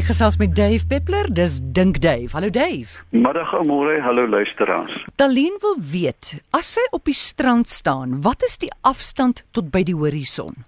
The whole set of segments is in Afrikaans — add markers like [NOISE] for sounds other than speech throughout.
Ek gesels met Dave Peppler, dis Dink Dave. Hallo Dave. Middag môre, hallo luisteraars. Talien wil weet, as sy op die strand staan, wat is die afstand tot by die horison?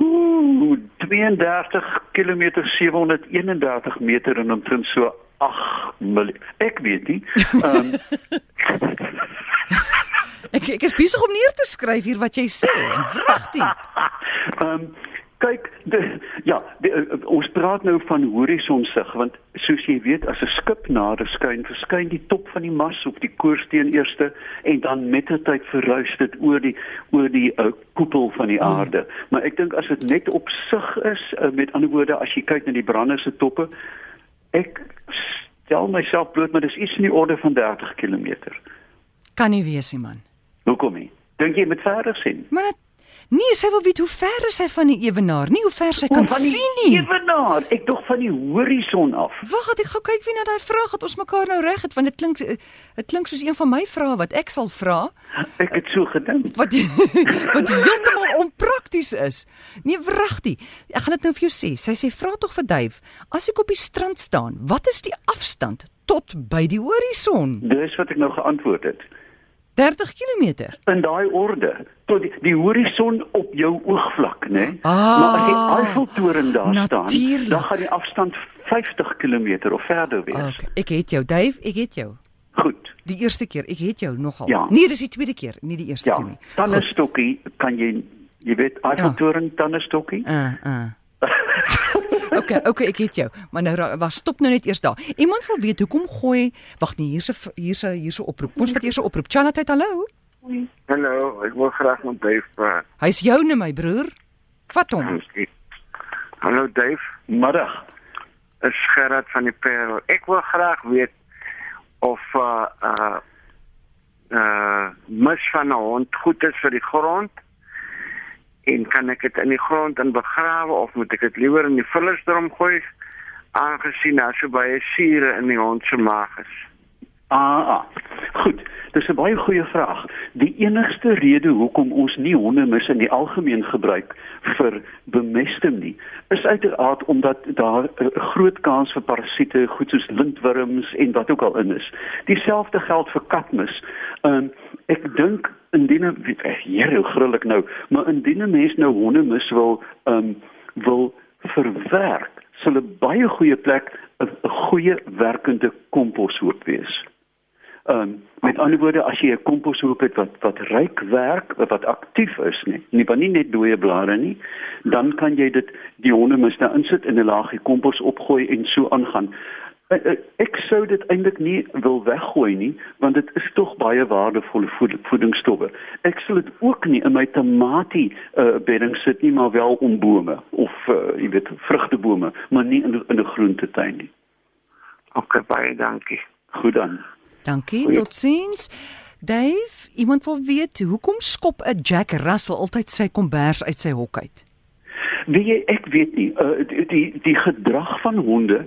Ooh, 32 km 731 meter en omtrent so 8 mil. Ek weet nie. Ehm um, [LAUGHS] ek ek is besig om neer te skryf hier wat jy sê. Wragtig. [LAUGHS] Ehm um, kyk, de, ja, de, uh, ons praat nou van horisionsig want soos jy weet as 'n skip nader skyn, verskyn die top van die mas of die koorsteen eerste en dan met die tyd verruis dit oor die oor die uh, koepel van die Hmm. aarde. Maar ek dink as dit net op sig is, uh, met ander woorde as jy kyk na die brande se toppe, ek stel myself bloot maar dis iets in die orde van 30 km. Kan nie wees nie man. Hoekom nie? Dink jy met verder sien? Maar Nee, sy wil weet hoe ver is hy van die ewenaar, nie hoe ver sy kan van die sien nie. Ewenaar, ek dog van die horison af. Wag, ek gaan kyk wie na daai vraag het ons mekaar nou reg het want dit klink eh, dit klink soos een van my vrae wat ek sal vra Ek het so gedink. wat [LAUGHS] wat heeltemal onprakties is. Nee, wragtig. Ek gaan dit nou vir jou sê. Sy sê vra tog vir Duif, as ek op die strand staan, wat is die afstand tot by die horison? Dis wat ek nou geantwoord het. 30 km. In daai orde tot die, die horison op jou oogvlak, né? Nee? Ah, maar as die Eiffeltoren daar natuurlijk. staan, dan gaan die afstand 50 km of verder wees. Okay, ek het jou, Duif, ek het jou. Goed. Die eerste keer, ek het jou nogal. Ja. Nee, dis die tweede keer, nie die eerste Ja. keer nie. Tannestokkie kan jy jy weet Eiffeltoren ja. tannestokkie? Uh, uh. [LAUGHS] Okay, okay, ek het jou. Maar nou was stop nou net eers daar. Iemand wil weet hoekom gooi Wag nee, hier's 'n v- hier's 'n hier's 'n oproep. Ons vat eers 'n oproep. Chanat, hallo. Hallo, ek wil graag met Dave praat. Hy's joune my broer. Vat hom. Dankie. Hallo Dave, Middag. is Gerard van die Parel. Ek wil graag weet of uh uh uh mis van 'n hond goed is vir die grond. En kan ek dit in die grond in begrawe of moet ek dit liewer in die vullersdrom gooi aangesien daar so baie sure in die hond se maag is? Ah, ah. Goed, dis 'n baie goeie vraag. Die enigste rede hoekom ons nie hondemis in die algemeen gebruik vir bemesting nie, is uiteraard omdat daar 'n groot kans vir parasiete, goed soos lintworms en wat ook al in is. Dieselfde geld vir katmis. Um, ek dink indien 'n Here, hoe gril ek nou, maar indien 'n mens nou hondemis wil um wil verwerk, sal 'n baie goeie plek 'n goeie werkende komposhoop wees. Ehm um, met ander woorde as jy 'n komposhoop het wat wat ryk werk, wat aktief is, nie, nie maar nie net dooie blare nie, dan kan jy dit die hondemis daar insit in 'n laagie kompos opgooi en so aangaan. Eh, eh, Ek sou dit eintlik nie wil weggooi nie, want dit is tog baie waardevolle voed, voedingsstowwe. Ek sal dit ook nie in my tamatie uh, bedding sit nie, maar wel om bome of uh, jy weet vrugtebome, maar nie in in 'n groentetuin nie. OK, baie dankie. Goed dan. Dankie. Goeie- Totsiens. Dave, iemand wil weet hoekom skop 'n Jack Russell altyd sy kombers uit sy hok uit? Weet jy, ek weet nie, uh, die, die die gedrag van honde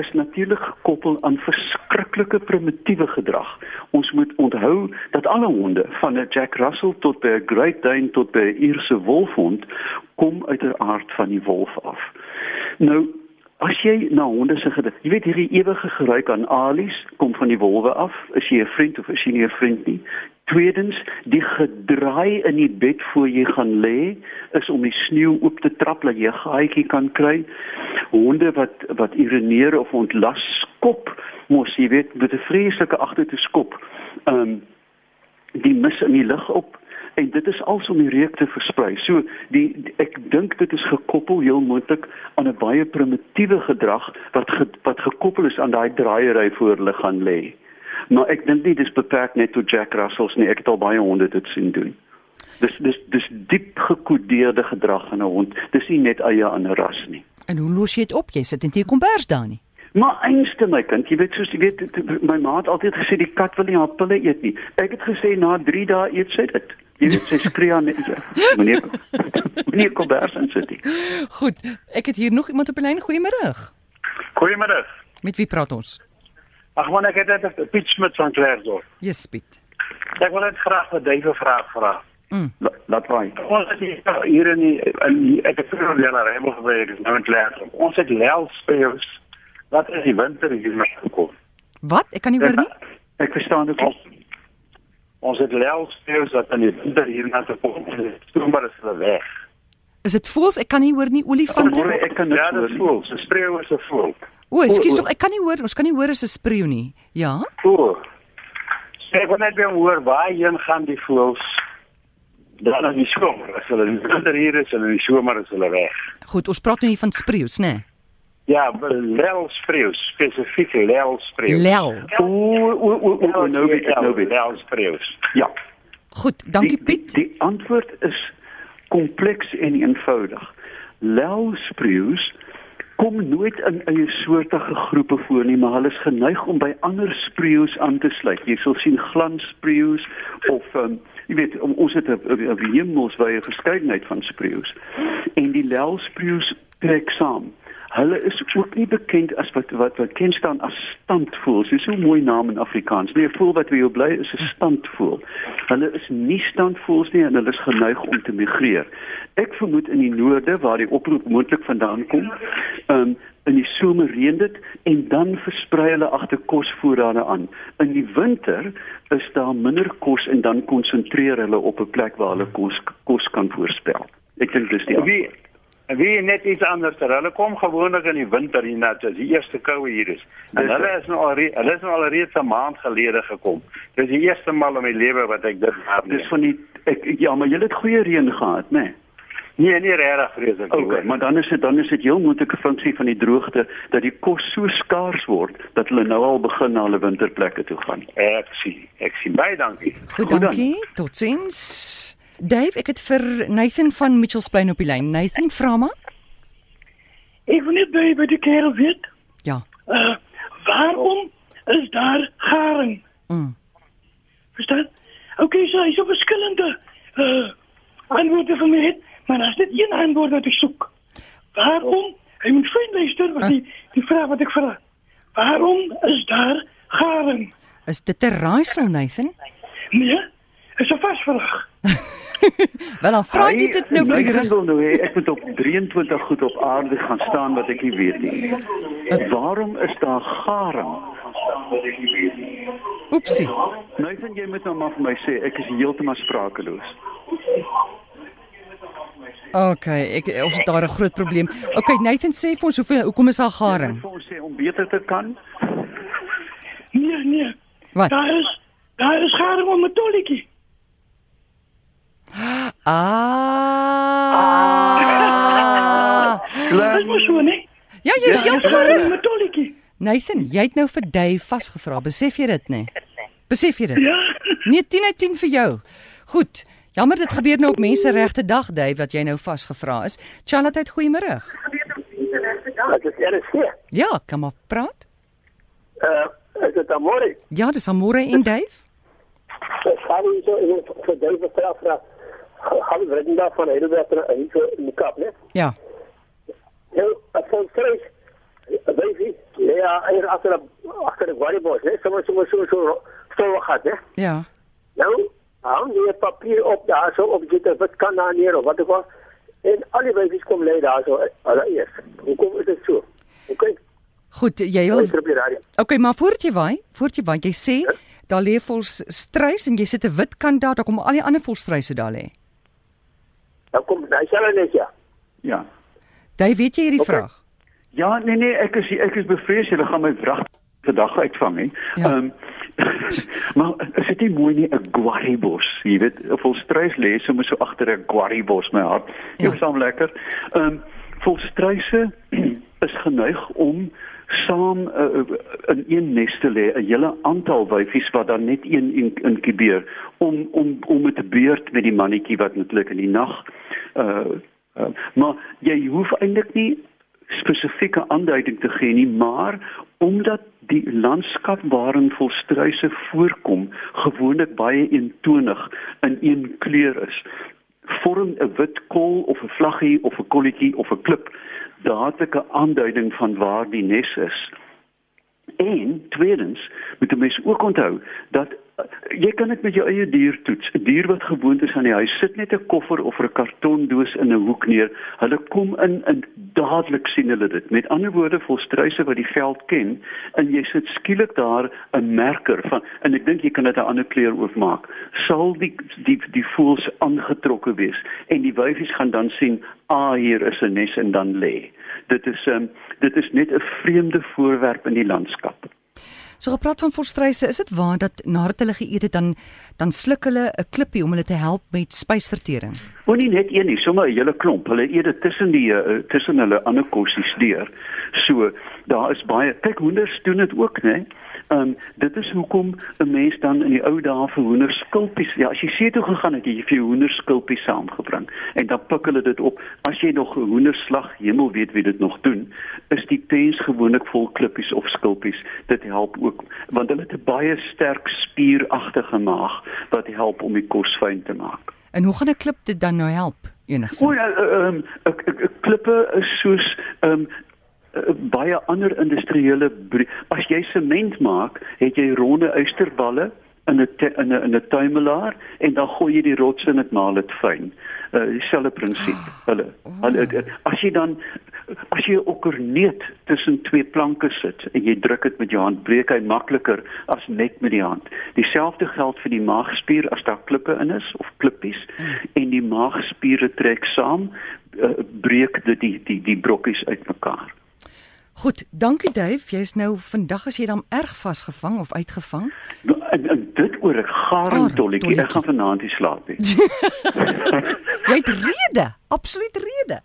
is natuurlik gekoppel aan verskriklike primitiewe gedrag. Ons moet onthou dat alle honde van 'n Jack Russell tot by 'n Great Dane tot by 'n Ierse wolfhond kom uit 'n aard van die wolf af. Nou As jy na honde se gedrag, jy weet hierdie ewige geruik aan alies kom van die wolwe af. Is jy 'n vriend of is jy nie 'n vriend nie? Tweedens, die gedraai in die bed voor jy gaan lê is om die sneeu oop te trap dat jy 'n gaatjie kan kry. Honde wat wat urineer of ontlas skop, mos jy weet met 'n vreeslike agtertoe skop. Ehm um, die mis in die lug op en dit is als om die reuk te versprei. So die, die ek dink dit is gekoppel heel moontlik aan 'n baie primitiewe gedrag wat ge, wat gekoppel is aan daai draaiery voor hulle gaan lê. Maar ek dink nie dis beperk net tot Jack Russells nie. Ek het al baie honde dit sien doen. Dis dis dis diep gekodeerde gedrag in 'n hond. Dis nie net eie aan 'n ras nie. En hoe los jy dit op? Jy sit in jou kombers daar nie. Maar einste my kind, jy weet soos jy weet my ma het altyd gesê die kat wil nie haar pille eet nie. Ek het gesê na 3 dae eet sy dit. Jy weet sy skree aan meneer meneer Kobers en sit. nie. Goed, ek het hier nog iemand op die lyn. Goeiemôre. Goeiemiddag. Met wie praat ons? Ag man, ek het net 'n Piet Smit van Klerksdorp. Yes, Piet. Ek wil net graag 'n duiwe vraag vra. Mm. La, laat waai. Ons het hier, in die in die ek het vroeër in die Rebel gewerk, is nou in Klerk. Ons het lelspeels. Wat is die winter hier met gekom? Wat? Ek kan nie hoor nie. Ek verstaan dit. Ons, ons het lelspeels wat in die winter hier na te kom. Stroombaar is hulle weg. Is dit voels? Ek kan nie hoor nie. Olifante. Hoor, ek kan Ja, hoor dit nie. voel. Se spreeu is 'n voel. O, ekskuus tog, ek kan nie hoor. Ons kan nie hoor as 'n spreeu nie. Ja? Voel. Ek wil net weer hoor waarheen gaan die voels? Dan in die somer, as hulle in die winter hier is en in die somer is hulle weg. Goed, ons praat nou hier van spreeus, né? Ja, lelspreeus, spesifiek lelspreeus. Lel. O, o, o, o, o, nou weet ek, nou weet ek. lelspreeus. Ja. Goed, dankie Piet. Die, die antwoord is kompleks en eenvoudig. Lelspreeus kom nooit in eie soortige groepe voor nie, maar hulle is geneig om by ander spreeus aan te sluit. Jy sal sien glanspreeus of um, jy weet om- ons het 'n hemelswye verskeidenheid van spreeus. En die lelspreeus trek saam. Hulle is ook nie bekend as wat wat wat ken staan as standvoëls. Dis so 'n mooi naam in Afrikaans. Nee, 'n voël wat by jou bly is 'n standvoël. Hulle is nie standvoëls nie en hulle is geneig om te migreer. Ek vermoed in die noorde waar die oproep moontlik vandaan kom, um, in die somer reën dit en dan versprei hulle agter kosvoorrade aan. In die winter is daar minder kos en dan konsentreer hulle op 'n plek waar hulle kos kos kan voorspel. Ek dink dis die Wie wie net iets anders. Hulle kom gewoonlik in die winter hier na, as die eerste koue hier is. En Dis- hulle is nou al hulle is nou al reeds 'n maand gelede gekom. Dis die eerste maal in my lewe wat ek dit waarneem. Dis van die ek ja, maar jy het goeie reën gehad, né? Nee? Nee, nie regtig vreeslik nie. Okay, maar dan is dit dan is dit heel moontlik 'n funksie van die droogte dat die kos so skaars word dat hulle nou al begin na hulle winterplekke toe gaan. Ek sien. Ek sien baie dankie. Goed, Goed dan. dankie. Totsiens. Dave, ek het vir Nathan van Mitchells Plain op die lyn. Nathan, vra maar. Ik wil net bij, bij de kerel weet. Ja. Uh, waarom is daar garing? Mm. Verstaan? Oké, okay, so, is er verschillende uh, antwoorden van mij, maar dat is niet één antwoord dat ik zoek. Waarom? Je moet fijn luisteren, want die, die vraag wat ik vraag. Waarom is daar garing? Is dit 'n raaisel, Nathan? Nee, is een vastvraag. [LAUGHS] [LAUGHS] Wel dan vra jy dit nou vir die rig. wil nou hê ek moet op 23 goed op aarde gaan staan wat ek nie weet nie. Waarom is daar garing? Oepsie. Nathan, jy moet nou maar vir my sê, ek is heeltemal sprakeloos. Okay, ek ons het daar 'n groot probleem. Okay, Nathan sê vir ons hoeveel hoekom is daar garing? Vir ons sê om beter te kan. Nee, nee. Wat? Daar is, daar is garing om tolletjie. Ah. Dat is maar zo, nee. Ja, jy is Ja, heeltemal reg. tolletjie. Nathan, jy het nou vir Dave vasgevra. Besef jy dit, nê? Besef jy dit? Ja. Nee, 10 uit 10 vir jou. Goed. Jammer dit gebeur nou op menseregte dag, Dave, dat jy nou vasgevra is. Charlotte, goeiemôre. Dit is RC. Ja, kom maar praat. Uh, is dit amore? Ja, dis Amore en Dave. Ek gaan nie so in vir Dave vra vra. Gaan we reden daar van Heidelberg naar hier zo in de kap, né? Ja. Heel, van Vrees, weet je, ja, hier achter de, achter de Guaribos, né? Zo, zo, zo, zo, zo gaat, né? Ja. Nou, hang je papier op daar zo, of zit er wat kan daar neer, of wat ook al. En al die wijfjes komen leiden daar zo, allereerst. Hoe komt het zo? Oké, Goed, jy wil op. Okay, maar voordat jy waai, voordat jy waai, jy sê daar lê vol struis en jy sit 'n wit kant daar, dan kom al die ander volstruise daar lê. Dan komt, nou, zelf net, ja. Ja. Jy weet jy hierdie Okay. vraag. Ja, nee nee, ek is ek is bevrees hulle gaan my wrag vandag uitvang hè. Ja. Ehm [LAUGHS] maar is dit nie mooi nie 'n guaribos, jy weet, 'n volstruis lê sommer so agter 'n guaribos my hart. Ja. Dit is hom lekker. Ehm um, volstruise [CLEARS THROAT] is geneig om saam uh, in een nes te lê, 'n hele aantal wyfies wat dan net een in- inkubeer om om om met 'n beurt met die mannetjie wat natuurlik in die nag uh, uh maar jy hoef eintlik nie spesifieke aanduiding te gee nie, maar omdat die landskap waarin volstruise voorkom gewoonlik baie eentonig in een kleur is, vorm 'n wit kol of 'n vlaggie of 'n kolletjie of 'n klip dadelik 'n aanduiding van waar die nes is. En tweedens moet 'n mens ook onthou dat jy kan dit met jou eie dier toets. 'n Dier wat gewoond is aan die huis, sit net 'n koffer of 'n kartondoos in 'n hoek neer. Hulle kom in en dadelik sien hulle dit. Met ander woorde, volstruise wat die veld ken, en jy sit skielik daar 'n merker van en ek dink jy kan dit 'n ander kleur oopmaak. Sal die die die voëls aangetrokke wees en die wyfies gaan dan sien, "Ah, hier is 'n nes en dan lê." Dit is um, dit is net 'n vreemde voorwerp in die landskap. So gepraat van volstruise, is dit waar dat nadat hulle geëet het dan dan sluk hulle 'n klippie om hulle te help met spysvertering? Want nie net een nie, sommer 'n hele klomp. Hulle eet dit tussen die uh, tussen hulle ander kossies deur. So daar is baie kyk hoenders doen dit ook, né? Ehm um, dit is hoekom 'n mens dan in die ou dae vir hoenderskulpies, ja, as jy see toe gegaan het, jy vir jou hoenderskulpies saamgebring en dan pik hulle dit op. As jy nog 'n hoenderslag, hemel weet wie dit nog doen, is die pens gewoonlik vol klippies of skulpies. Dit help ook want hulle het 'n baie sterk spieragtige maag wat help om die kos fyn te maak. En hoe gaan 'n klip dit dan nou help? Enigstens. O, ja, ehm 'n klippe is soos ehm um, uh, baie ander industriële as jy sement maak, het jy ronde uisterballe in 'n in 'n in 'n tuimelaar en dan gooi jy die rots in dit maal dit fyn. Uh dieselfde prinsip. Hulle hulle as jy dan as jy 'n okkerneet tussen twee planke sit en jy druk dit met jou hand, breek hy makliker as net met die hand. Dieselfde geld vir die maagspier as daar klippe in is of klippies en die maagspiere trek saam, uh, breek dit die die die brokkies uitmekaar. Goed, dankie Dave. Jy's nou vandag as jy dan erg vasgevang of uitgevang? Nou, en, en dit oor 'n garentolletjie. Ek gaan vanaand nie slaap nie. [LAUGHS] jy het rede, absoluut rede.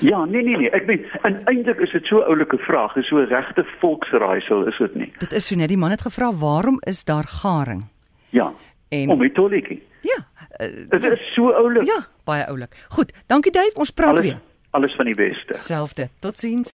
Ja, nee nee nee, ek weet en eintlik is dit so 'n oulike vraag, is so 'n regte volksraaisel, is dit nie? Dit is so net die man het gevra waarom is daar garing? Ja. En om die tolletjie. Ja. Uh, dit is so oulik. Ja, baie oulik. Goed, dankie Dave, ons praat alles, weer. Alles van die beste. Selfde. Totsiens.